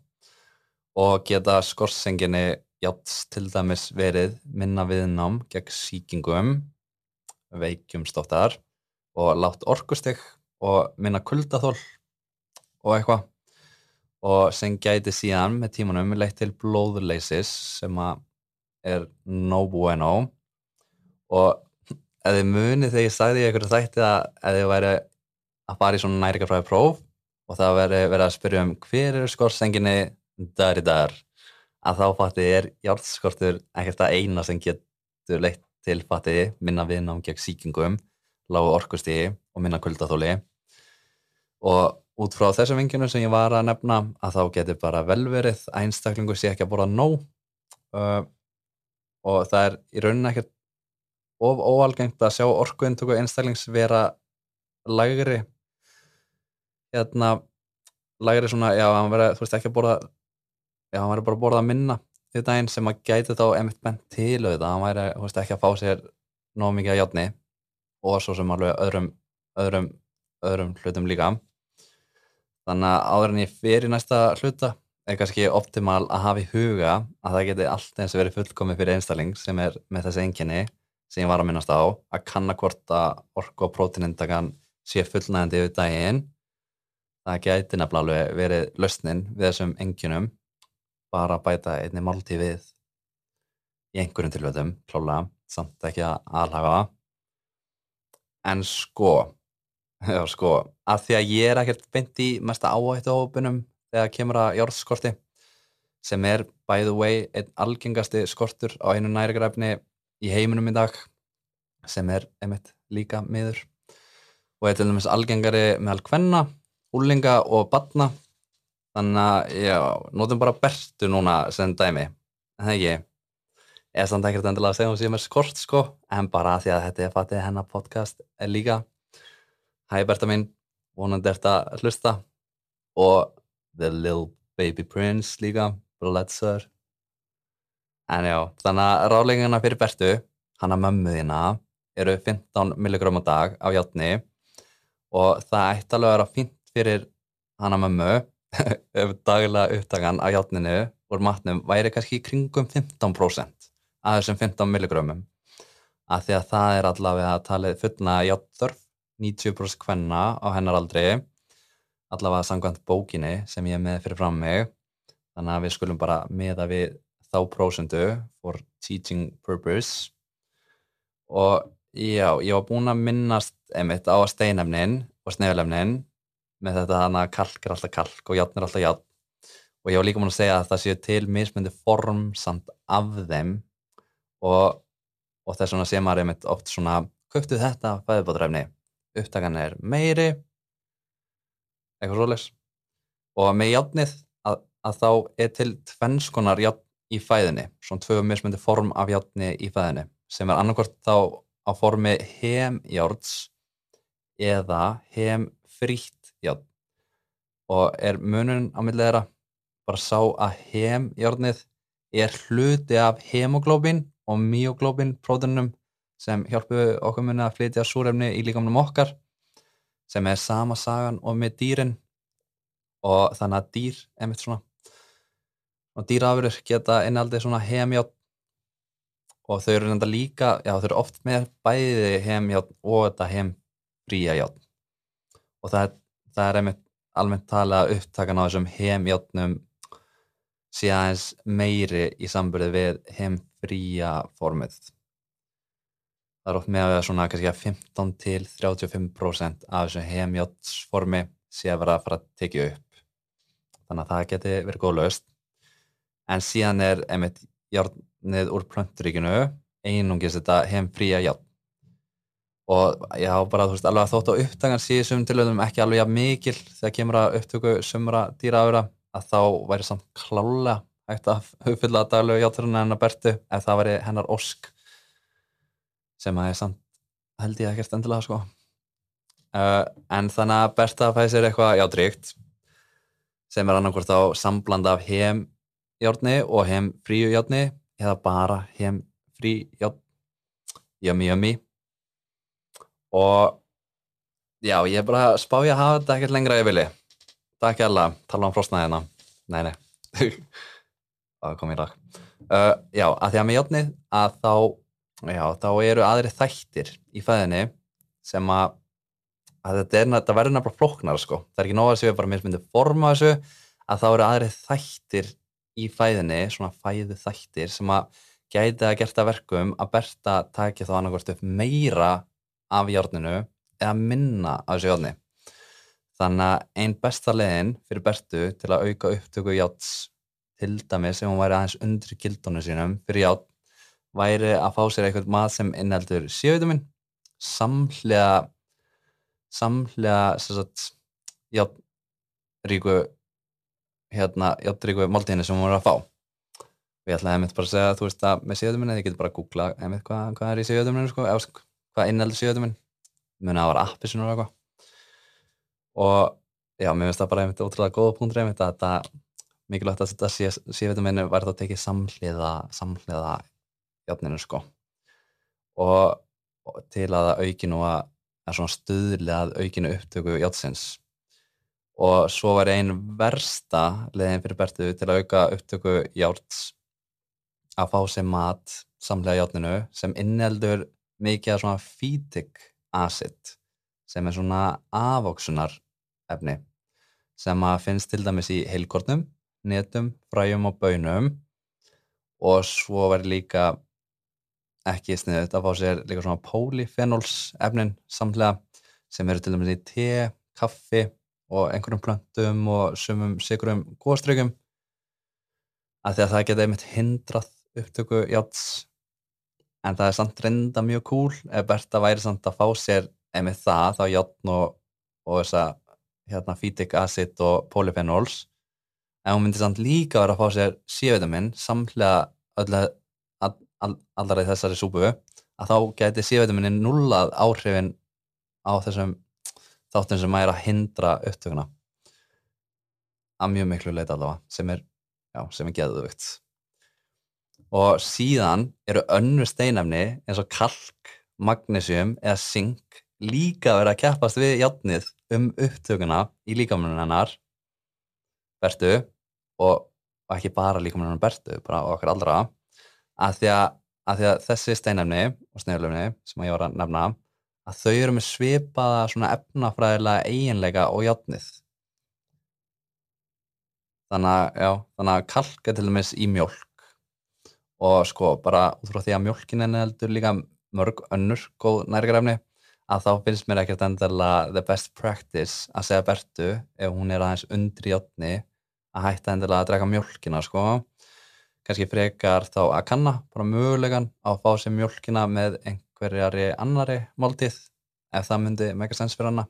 [SPEAKER 1] og geta skorsenginni játs til dæmis verið minna viðnám gegn síkingum veikjumstoftar og látt orkustig og minna kuldathól og eitthvað. Og sem gæti síðan með tímanum leitt til blóðleysis sem að er no bueno. Og ef þið munið þegar ég sagði einhverju þætti að ef þið væri að fara í svona næringafræði próf og það veri verið að spyrja um hver eru skorsenginni dar í dar að þá fatið er hjálpskortur ekkert að eina sem getur leitt til fatið minna viðnám gegn síkingum, lágu orkustígi og minna kuldathóli og út frá þessum vingjunum sem ég var að nefna að þá getur bara velverið að einstaklingu sé ekki að borða nóg uh, og það er í rauninni ekkert of óalgengt að sjá orkuintöku einstaklings vera lægri. Hérna lægri svona, já, verið, þú veist, ekki að borða já, hann verið bara að borða minna í daginn sem að gæti þá emitt bent til auðvitað, hann þú veist, ekki að fá sér nóg mikið að játni og svo sem alveg öðrum, öðrum, öðrum hlutum líka. Þannig að áður en ég fyrir næsta hluta er kannski optimal að hafa í huga að það geti allt eins verið fullkomið fyrir einstakling sem er með þessi enginni sem ég var að minnast á að kanna hvort að orku og prótinindagan sé fullnægandi yfir daginn. Það geti nefnilega verið lausnin við þessum enginum bara að bæta einni máltíð við í einhverjum tilvægum klála, samt ekki að alhafa en sko (laughs) já sko, að því að ég er ekkert beint í mesta áhættu áhaupunum þegar kemur að jórnskorti sem er by the way einn algengasti skortur á einu nærigrafni í heiminum í dag sem er einmitt líka miður. Og er til dæmis algengari meðal kvenna, úlinga og batna þannig að já, notum bara bertu núna sem dæmi, en það ekki? Eða samt ekkert endilega að segja hún sem er skort sko, en bara því að þetta er fatið hennar podcast er líka. Hæ Berta mín, vonandi ert að hlusta. Og The Little Baby Prince líka, Bletzer en já, þannig að ráleggina fyrir Bertu, hann að mömmuðina eru 15 mg á dag á hjáttni og það ætti alveg að vera fint fyrir hann að mömmu (laughs) daglega upptakan á hjáttninu úr matnum væri kannski kringum 15% af þessum 15 mg að því að það er allavega að talið fullna hjáttþörf 90% hvenna á hennar aldri allavega sangvænt bókinni sem ég er með fyrir fram mig. Þannig að við skulum bara meða við þá prósundu for teaching purpose. Og já, ég var búin að minnast einmitt á steinefnin og snefilefnin með þetta hana kalk er alltaf kalk og játn er alltaf játn og ég var líka búin að segja að það séu til mismundi form samt af þeim og, og þess vegna sé maður einmitt oft svona köptu þetta fæðubátræfni upptakan er meiri eitthvað svoleiðs og með játnið að, að þá er til tvennskonar játn í fæðinni svona tvö mismundi form af játni í fæðinni sem er annarkort þá á formi hemjárns eða hemfrítt játn og er munun á millið þeirra? Bara sá að hemjárnið er hluti af hemoglóbin og myoglóbin prótunum sem hjálpu okkur munið að flytja súrefni í líkamnum okkar sem er sama sagan og með dýrin. Og þannig að dýr einmitt svona og dýrafurur geta innaldið svona hemjátt og þau eru nefnda líka, já þau eru oft með bæði hemjátt og þetta hemfría játt og það er, það er einmitt almennt talað upptakan á þessum hemjáttnum sé aðeins meiri í sambörði við hemfría formið. Það er oft með að vera svona kannski að 15 til 35% af þessu hemjátsformi sé að vera að fara að tekja upp. Þannig að það geti verið góð löst en síðan er einmitt járnið úr plönturíkinu einungis þetta hemfría járn og já bara þú veist alveg að þótt á uppdagan síðan tilöðum ekki alveg að mikil þegar kemur að upptöku sumra dýraafura að þá væri samt klálega hægt að uppfylla daglegu játturinn hennar Bertu ef það væri hennar ósk sem að ég samt held ég ekkert endilega sko. Uh, en þannig að Berta fæði sér eitthvað játríkt sem er annarkvært á sambland af heimjárni og heimfríujárni eða bara heimfríjárn jömmi jömmi og já ég er bara spáði að hafa þetta ekkert lengra ég vilji takk ég alla, tala um frostnaðina nei nei. (laughs) Það kom í rak uh, já að því að með járni að þá Já, þá eru aðri þættir í fæðinni sem að, að þetta, er, þetta verður nefnilega floknar sko. Það er ekki nóga að séu bara myndið forma þessu að þá eru aðri þættir í fæðinni, svona fæðu þættir sem að gæti að gert að verkum að Berta takja þá annarkvæmst upp meira af hjárninu eða minna af þessu hjárni. Þannig að einn besta leginn fyrir Bertu til að auka upptöku hjáts til dæmi sem hún væri aðeins undir gildónu sínum fyrir hjátt væri að fá sér eitthvað mat sem innheldur C-vitamin samlega samlega játríku hérna játríku máltíðinu sem hún voru að fá og ég ætlaði að bara að segja þú veist að með C-vitamin þið getur bara að googla einmitt hvað, hvað er í C-vitaminu sko, eða hvað innheldur C-vitamin muni að það var appi sem var eitthvað. Og já, mér finnst það bara einmitt ótrúlega góða punktur einmitt að þetta mikilvægt að þetta C-vitaminu væri þá tekið samhliða samhliða játninu sko. Og, og til að aukinu að, að stuðlega að aukinu upptöku játsins og svo var einn versta leðin fyrir Bertu til að auka upptöku járts að fá sér mat samlega játninu sem inneldur mikið af svona phytic acid sem er svona afóksunar efni sem að finnst til dæmis í heilkornum, netum, fræjum og bönum og svo verður líka ekki sniðut að fá sér líka svona polyphenols efnin samlega sem eru til dæmis í te, kaffi og einhverjum plöntum og sumum sigurum góðstrykjum að því að það geta einmitt hindrað upptöku játs en það er samt reynda mjög cool ef Berta væri samt að fá sér einmitt það, þá játn og, og þessa hérna phytic acid og polyphenols. En hún myndi samt líka vera að fá sér C-vitamin samlega allar í þessari súpu að þá geti C-vitaminin nullað áhrifin á þessum þáttum sem er að hindra upptökuna. Að mjög miklu leita allavega sem er, já, sem er geðuðvögt og síðan eru önnu steinefni eins og kalk, magnesium eða zink líka verið að keppast við játnið um upptökuna í líkamluninnar bertu og, og ekki bara líkamluninnar bertu, bara okkar allra. Að því að, að því að þessi steinefni og snöðlefni sem ég var að nefna að þau eru með svipaða svona efnafræðilega eiginleika og játnið. Þannig að, já, þannig að kalk er til dæmis í mjölk og sko bara út frá því að mjölkin er heldur líka mörg önnur góð næringarefni að þá finnst mér ekkert endilega the best practice að segja Bertu ef hún er aðeins undri játni að hætta endilega að draka mjölkina sko. Kanski frekar þá að kanna bara mögulegan að fá sér mjölkina með einhver hverjari annari máltíð ef það myndi mega sens fyrir hana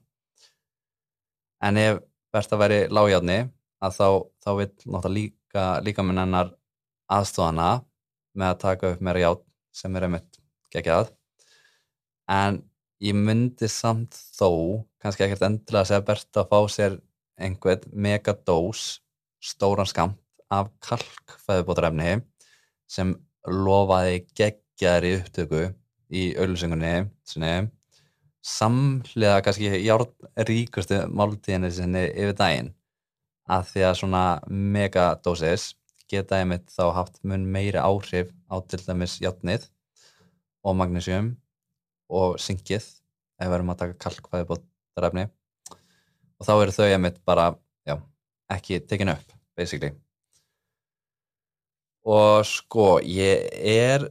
[SPEAKER 1] en ef verðst að veri lágjárni að þá, þá vil náttúrulega líka, líka minn hennar aðstofana með að taka upp meira ját sem er einmitt geggjað. En ég myndi samt þó kannski ekkert endilega að segja bert að fá sér einhvern megadós stóran skamt af kalkfæðubótarefni sem lofaði geggjaðri upptöku í auðvilsingunni samhliða kannski járnríkustu máltíðinni sinni yfir daginn. Að því að svona megadósis geta einmitt þá haft mun meiri áhrif á til dæmis játnið og magnésium og syngið ef við erum að taka kalkvæði bóttarefni og þá eru þau einmitt bara já, ekki tekinu upp basically. Og sko ég er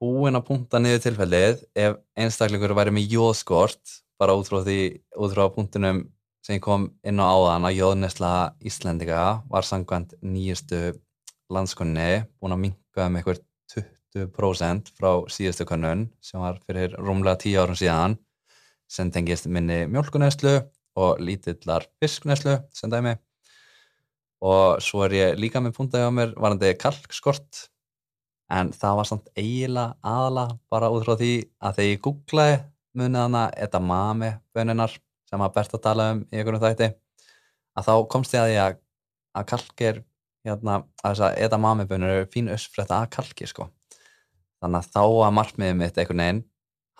[SPEAKER 1] búinn að punta niður tilfellið ef einstaklingur væri með jóðskort bara út frá því, út frá punktunum sem kom inn á áðan að jóðnesla Íslendika var sangkvæmt nýjustu landskonni búin að minka um eitthvað 20% frá síðustu konun sem var fyrir rúmlega 10 árum síðan. Sem tengist minni mjölkunæslu og lítillar fisknæslu sem dæmi. Og svo er ég líka með puntaði á mér varandi kalkskort. En það var samt eiginlega aðala bara út frá því að þegar ég googlaði munið hana edamame bönunar sem að Berta tala um í einhvern þætti að þá komst ég að því að, að kalkir hérna, að þess að edamame bönur eru fín össfrætta að kalki sko þannig að þá að margmiðið mitt einhvern veginn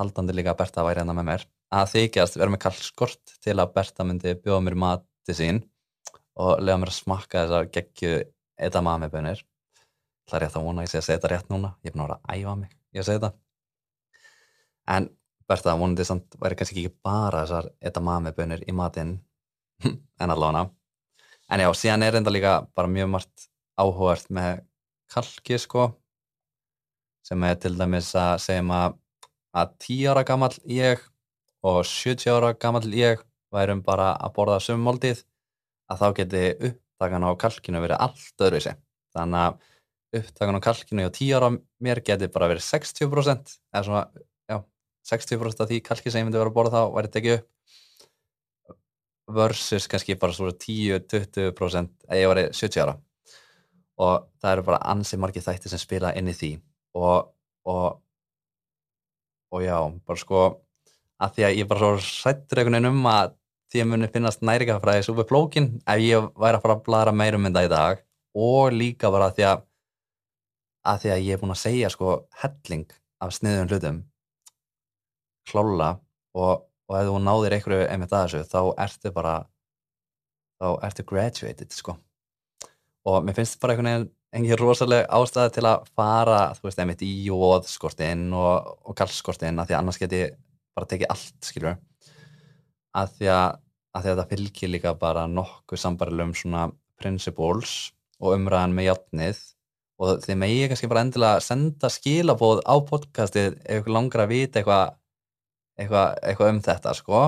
[SPEAKER 1] haldandi líka að Berta væri hérna með mér að þykjast vera með kalkskort til að Berta myndi bjóða mér mati sín og lega mér að smakka þessar geggju edamame bönur Það er rétt að vona að ég sé að segja þetta rétt núna. Ég er búin að að æfa mig í að segja þetta. En verður það vonandi samt væri kannski ekki bara þessar edamame-bönir í matinn (laughs) en allavega. En já, síðan er enda líka bara mjög margt áhugart með kalki sko sem er til dæmis að segjum að að 10 ára gammal ég og 70 ára gammal ég værum bara að borða sömmóldið að þá geti upptakan á kalkinu verið allt öðru í sig. Þannig að upptakan á kalkinu á 10 ára mér geti bara verið 60% eða svona, já, 60% af því kalki sem ég myndi vera að borða þá væri tekið upp versus kannski bara svona 10-20% eða ég væri 70 ára. Og það eru bara ansið margir þætti sem spila inn í því. Og og, og já, bara sko að því að ég bara svo sættur einhvern veginn um að því að muni finnast næringafræðis úr flókin ef ég væri að fara að blara meirum mynda í dag. Og líka bara því að að því að ég er búin að segja sko helling af sniðum hlutum. Klála og, og ef þú náðir einhverju einmitt að þessu þá ertu bara þá ertu graduated sko. Og mér finnst bara einhvern veginn engin rosalega ástæða til að fara þú veist, einmitt í jóðskortinn og, og kallskortinn að því að annars geti bara tekið allt, skilur að því að, að að það fylgir líka bara nokkuð sambarlegum svona principles og umræðan með játnið og þið megi kannski bara endilega senda skilabóð á podcastið ef ykkur langar að vita eitthvað eitthvað eitthva um þetta sko.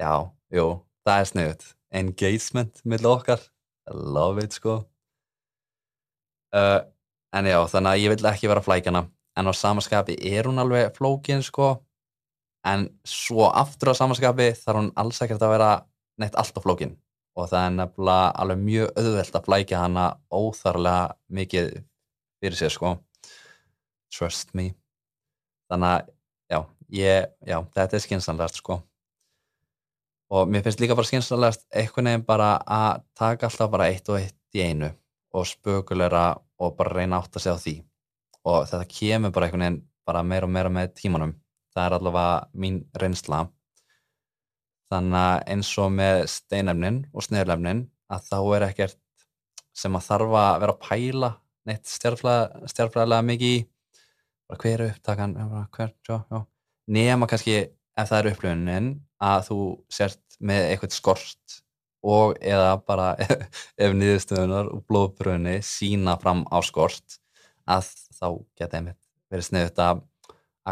[SPEAKER 1] Já, jú, það er sniðut engagement með okkar. I love it sko. Uh, en já, þannig að ég vil ekki vera flækjana. En á samaskapi er hún alveg flókin sko. En svo aftur á samaskapi þarf hún alls ekkert að vera neitt alltaf flókin. Og það er nefnilega alveg mjög auðvelt að flækja hana óþarlega mikið fyrir sér sko. Trust me. Þannig að já, ég, já þetta er skynsanlegast sko. Og mér finnst líka bara skynsanlegast einhvern veginn bara að taka alltaf bara eitt og eitt í einu og spökulera og bara reyna átt að segja því. Og þetta kemur bara einhvern veginn bara meira og meira með tímanum. Það er allavega mín reynsla. Þannig að eins og með steinefnin og sneðlefnin að þá er ekkert sem að þarf að vera að pæla neitt stjárfræðilega mikið í. Bara hver er upptakan? Hver, já, já. Nema kannski ef það er upplöfunin að þú sért með eitthvað skort og eða bara (laughs) ef niðurstöðunar og blóðbröðinni sína fram á skort að þá geta einmitt verið sniðut að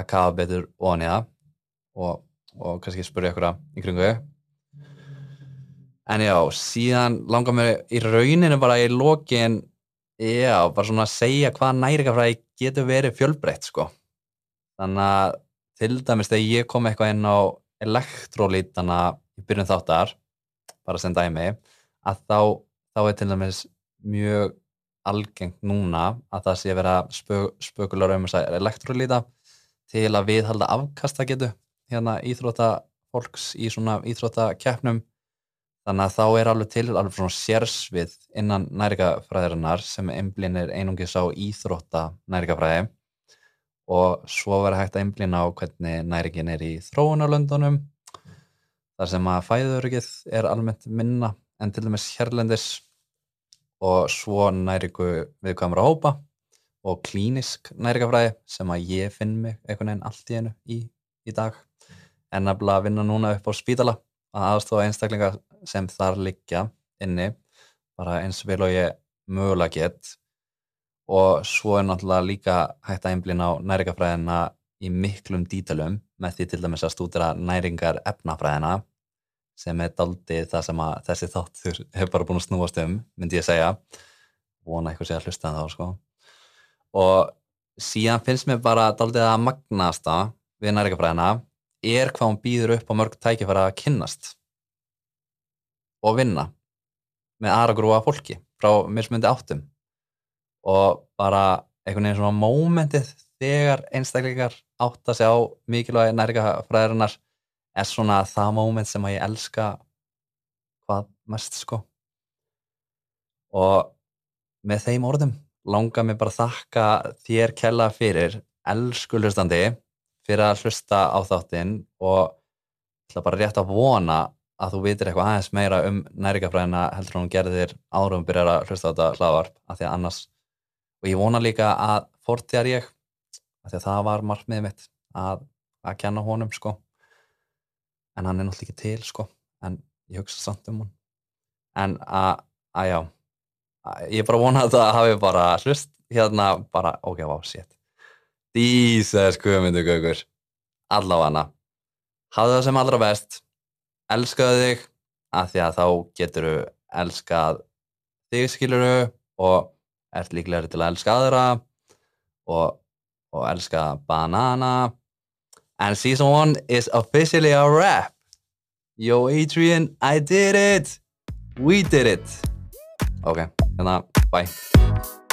[SPEAKER 1] kafa betur oniða og og kannski spurja ykkur að í kringu en já, síðan langar mér í rauninu bara í lokin já, bara svona að segja hvað næringafræði getur verið fjölbreytt sko. Þannig að til dæmis þegar ég kom eitthvað inn á elektrólítana í byrjun þáttar bara sem dæmi að þá, þá er til dæmis mjög algengt núna að það sé vera spö, spökular um elektrólíta til að viðhalda afkasta getu hérna íþróttafólks í svona íþróttakeppnum. Þannig að þá er alveg til alveg svona sérsvið innan nærikafræðirinnar sem einblínir einungis á íþrótta nærikafræði og svo verður hægt að einblína á hvernig nærikin er í þróunarlöndunum þar sem að fæðurökið er almennt minna en til dæmis hérlendis. Og svo næriku viðkvæmur að hópa og klínisk nærikafræði sem að ég finn mig einhvern veginn allt í einu í, í dag. En að vinna núna upp á spítala að aðstofa einstaklinga sem þar liggja inni bara eins vel og ég mögulega gett og svo er náttúrulega líka hægt að einblina á næringafræðina í miklum dítalum með því til dæmis að stúdira næringar efnafræðina sem er daldið það sem að þessi þáttur (laughs) hefur bara búin að snúast um, myndi ég segja vona eitthvað sé að hlusta það sko. og síðan finnst mér bara daldið að magnasta við næringafræðina er hvað hún býður upp á mörg tækifæra að kynnast og vinna með aðra grúa fólki frá mismundi áttum og bara einhvern veginn svona mómentið þegar einstakleikar átt að segja á mikilvægi nærgafræðarinnar er svona það móment sem að ég elska hvað mest sko. Og með þeim orðum langar mér bara að þakka þér kella fyrir elsku hlustandi fyrir að hlusta á þáttinn og ætla bara rétt að vona að þú vitir eitthvað aðeins meira um næringafræðina heldur hún gerðir árum byrjar að hlusta á þetta hlaðvarp að því að annars og ég vona líka að fortjar ég að það var margmið mitt að, að kenna honum sko. En hann er náttúrulega ekki til sko en ég hugsa samt um hún en að, að já að ég bara vona að það hafi bara hlust hérna bara ok, wow, shit. Dísas komundu gögur Allavega. Hafðu það sem allra best Elskaðu þig að því að þá getur þú elskað þig skiluru og ert líklega til að elska aðra og, og elska banana. And season one is officially a wrap. Yo Adrian, I did it. We did it. Ok, hérna, bye